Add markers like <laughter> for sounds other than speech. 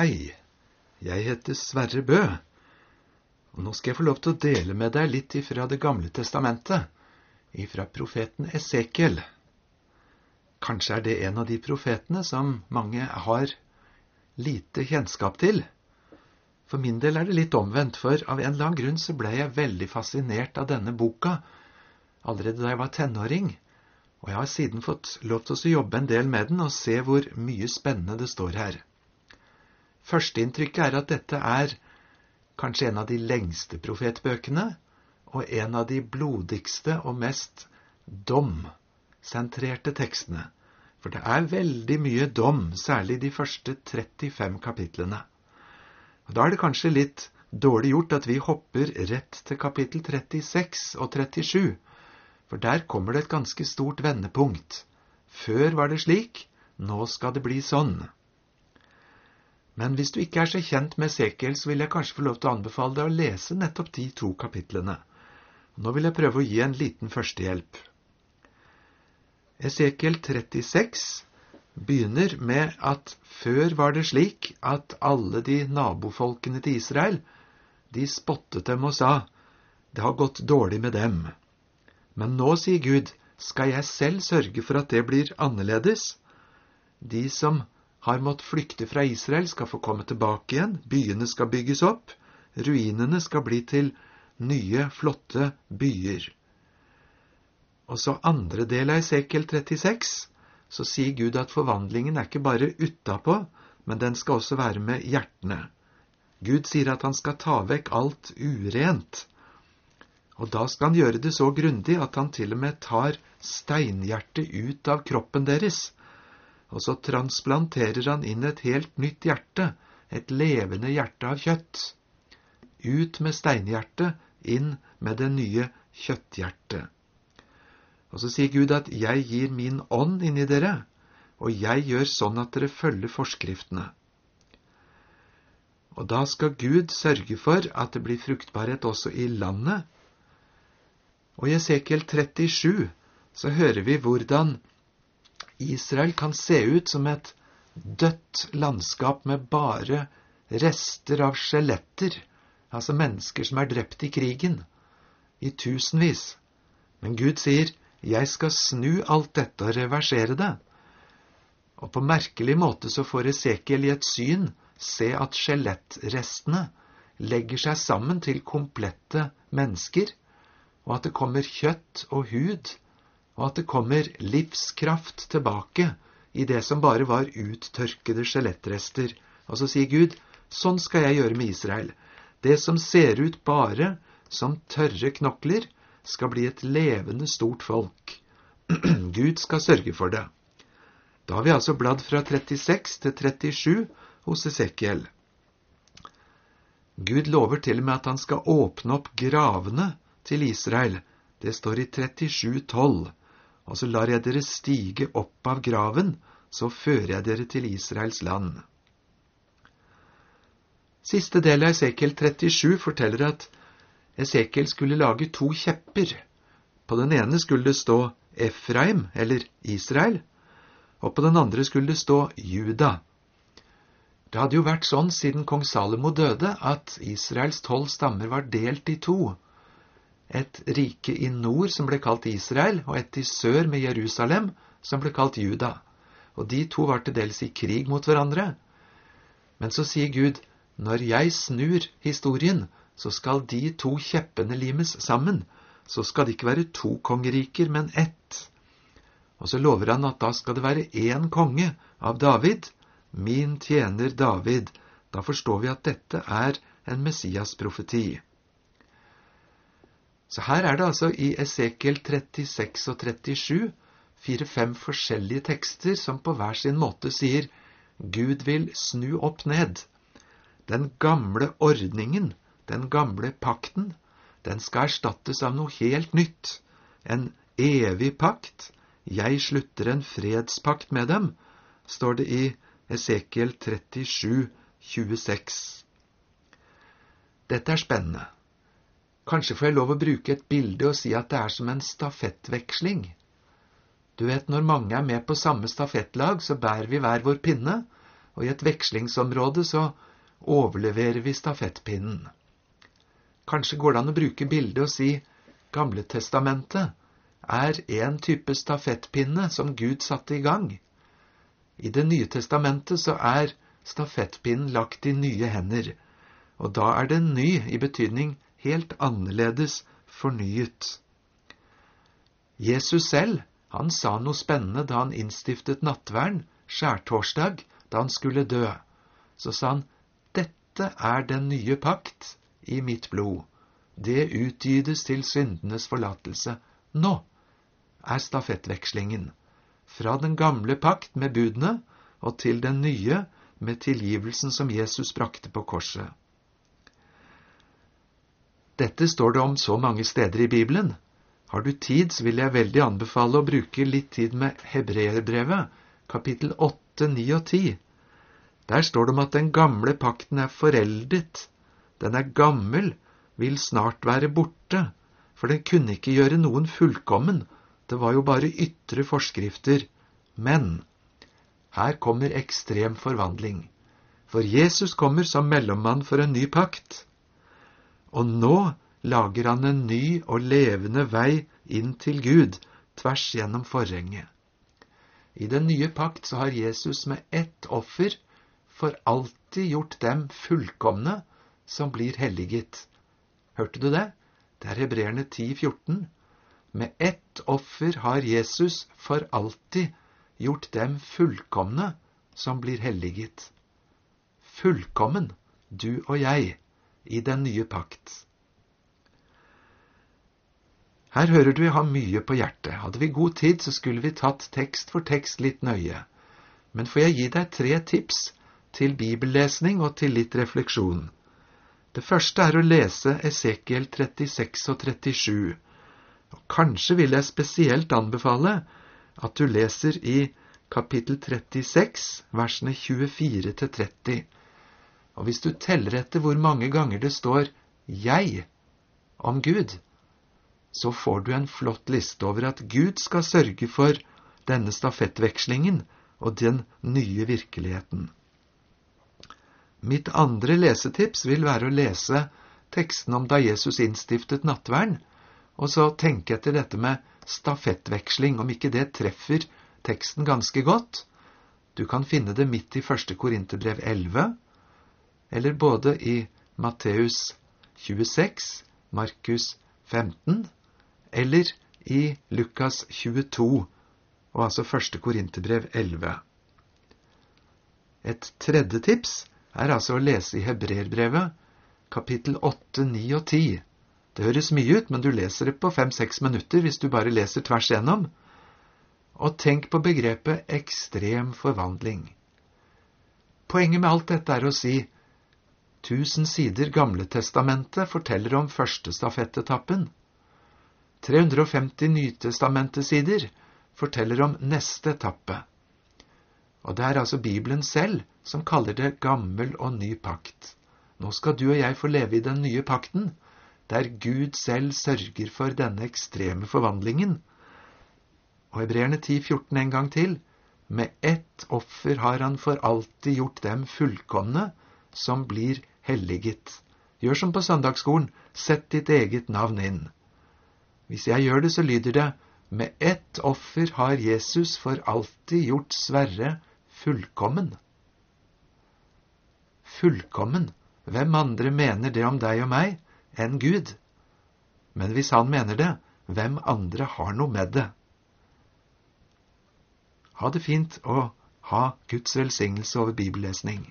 Hei, jeg heter Sverre Bø, og nå skal jeg få lov til å dele med deg litt ifra Det gamle testamentet, ifra profeten Esekiel. Kanskje er det en av de profetene som mange har lite kjennskap til. For min del er det litt omvendt, for av en eller annen grunn så ble jeg veldig fascinert av denne boka allerede da jeg var tenåring, og jeg har siden fått lov til å jobbe en del med den og se hvor mye spennende det står her. Førsteinntrykket er at dette er kanskje en av de lengste profetbøkene, og en av de blodigste og mest domsentrerte tekstene. For det er veldig mye dom, særlig de første 35 kapitlene. Og Da er det kanskje litt dårlig gjort at vi hopper rett til kapittel 36 og 37, for der kommer det et ganske stort vendepunkt. Før var det slik, nå skal det bli sånn. Men hvis du ikke er så kjent med Esekiel, så vil jeg kanskje få lov til å anbefale deg å lese nettopp de to kapitlene. Nå vil jeg prøve å gi en liten førstehjelp. Esekiel 36 begynner med at før var det slik at alle de nabofolkene til Israel, de spottet dem og sa, det har gått dårlig med dem. Men nå, sier Gud, skal jeg selv sørge for at det blir annerledes. De som har måttet flykte fra Israel, skal få komme tilbake igjen. Byene skal bygges opp. Ruinene skal bli til nye, flotte byer. Og så andre del av Esekiel 36, så sier Gud at forvandlingen er ikke bare utapå, men den skal også være med hjertene. Gud sier at han skal ta vekk alt urent. Og da skal han gjøre det så grundig at han til og med tar steinhjertet ut av kroppen deres og så transplanterer han inn et helt nytt hjerte, et levende hjerte av kjøtt. Ut med steinhjertet, inn med det nye kjøtthjertet. Og så sier Gud at 'jeg gir min ånd inni dere', og jeg gjør sånn at dere følger forskriftene. Og da skal Gud sørge for at det blir fruktbarhet også i landet. Og i Esekiel 37 så hører vi hvordan Israel kan se ut som et dødt landskap med bare rester av skjeletter, altså mennesker som er drept i krigen, i tusenvis. Men Gud sier, 'Jeg skal snu alt dette og reversere det'. Og på merkelig måte så får Esekiel i et syn se at skjelettrestene legger seg sammen til komplette mennesker, og at det kommer kjøtt og hud og at det kommer livskraft tilbake i det som bare var uttørkede skjelettrester. Og så sier Gud, sånn skal jeg gjøre med Israel. Det som ser ut bare som tørre knokler, skal bli et levende, stort folk. <clears throat> Gud skal sørge for det. Da har vi altså bladd fra 36 til 37 hos Esekiel. Gud lover til og med at han skal åpne opp gravene til Israel. Det står i 37,12 og så lar jeg dere stige opp av graven, så fører jeg dere til Israels land. Siste del av Esekiel 37 forteller at Esekiel skulle lage to kjepper. På den ene skulle det stå Efraim, eller Israel, og på den andre skulle det stå Juda. Det hadde jo vært sånn siden kong Salomo døde, at Israels tolv stammer var delt i to et rike i nord som ble kalt Israel, og et i sør med Jerusalem som ble kalt Juda. Og de to var til dels i krig mot hverandre. Men så sier Gud, når jeg snur historien, så skal de to kjeppene limes sammen. Så skal det ikke være to kongeriker, men ett. Og så lover han at da skal det være én konge av David, min tjener David. Da forstår vi at dette er en Messias-profeti. Så her er det altså i Esekiel 36 og 37 fire-fem forskjellige tekster som på hver sin måte sier Gud vil snu opp ned. Den gamle ordningen, den gamle pakten, den skal erstattes av noe helt nytt. En evig pakt. Jeg slutter en fredspakt med dem, står det i Esekiel 37, 26. Dette er spennende. Kanskje får jeg lov å bruke et bilde og si at det er som en stafettveksling. Du vet, når mange er med på samme stafettlag, så bærer vi hver vår pinne, og i et vekslingsområde så overleverer vi stafettpinnen. Kanskje går det an å bruke bildet og si Gamle testamentet er en type stafettpinne som Gud satte i gang. I Det nye testamentet så er stafettpinnen lagt i nye hender, og da er den ny i betydning helt annerledes fornyet. Jesus selv, han sa noe spennende da han innstiftet nattvern, skjærtorsdag, da han skulle dø. Så sa han, dette er den nye pakt i mitt blod. Det utgytes til syndenes forlatelse. Nå er stafettvekslingen. Fra den gamle pakt med budene og til den nye med tilgivelsen som Jesus brakte på korset. Dette står det om så mange steder i Bibelen. Har du tid, så vil jeg veldig anbefale å bruke litt tid med Hebreerbrevet, kapittel 8, 9 og 10. Der står det om at den gamle pakten er foreldet. Den er gammel, vil snart være borte, for den kunne ikke gjøre noen fullkommen. Det var jo bare ytre forskrifter. Men her kommer ekstrem forvandling. For Jesus kommer som mellommann for en ny pakt. Og nå lager han en ny og levende vei inn til Gud tvers gjennom forhenget. I den nye pakt så har Jesus med ett offer for alltid gjort dem fullkomne som blir helliget. Hørte du det? Det er Hebreerne 14. Med ett offer har Jesus for alltid gjort dem fullkomne som blir helliget. Fullkommen, du og jeg i den nye pakt. Her hører du jeg har mye på hjertet. Hadde vi god tid, så skulle vi tatt tekst for tekst litt nøye. Men får jeg gi deg tre tips til bibellesning og til litt refleksjon. Det første er å lese Esekiel 36 og 37. Og kanskje vil jeg spesielt anbefale at du leser i kapittel 36, versene 24 til 30. Og hvis du teller etter hvor mange ganger det står 'jeg' om Gud, så får du en flott liste over at Gud skal sørge for denne stafettvekslingen og den nye virkeligheten. Mitt andre lesetips vil være å lese teksten om da Jesus innstiftet nattvern, og så tenke etter dette med stafettveksling, om ikke det treffer teksten ganske godt. Du kan finne det midt i første Korinterbrev 11, eller både i Matteus 26, Markus 15 eller i Lukas 22, og altså første Korinterbrev 11. Et tredje tips er altså å lese i Hebreerbrevet, kapittel 8, 9 og 10. Det høres mye ut, men du leser det på fem-seks minutter hvis du bare leser tvers igjennom. Og tenk på begrepet ekstrem forvandling. Poenget med alt dette er å si 1000 sider Gamletestamentet forteller om første stafettetappen. 350 Nytestamentesider forteller om neste etappe. Og det er altså Bibelen selv som kaller det gammel og ny pakt. Nå skal du og jeg få leve i den nye pakten, der Gud selv sørger for denne ekstreme forvandlingen. Og Hebreerne 10,14 en gang til. Med ett offer har han for alltid gjort dem fullkomne, som blir helliget. Gjør som på søndagsskolen, sett ditt eget navn inn. Hvis jeg gjør det, så lyder det med ett offer har Jesus for alltid gjort Sverre fullkommen. Fullkommen, hvem andre mener det om deg og meg enn Gud? Men hvis han mener det, hvem andre har noe med det? Ha det fint og ha Guds velsignelse over bibellesning.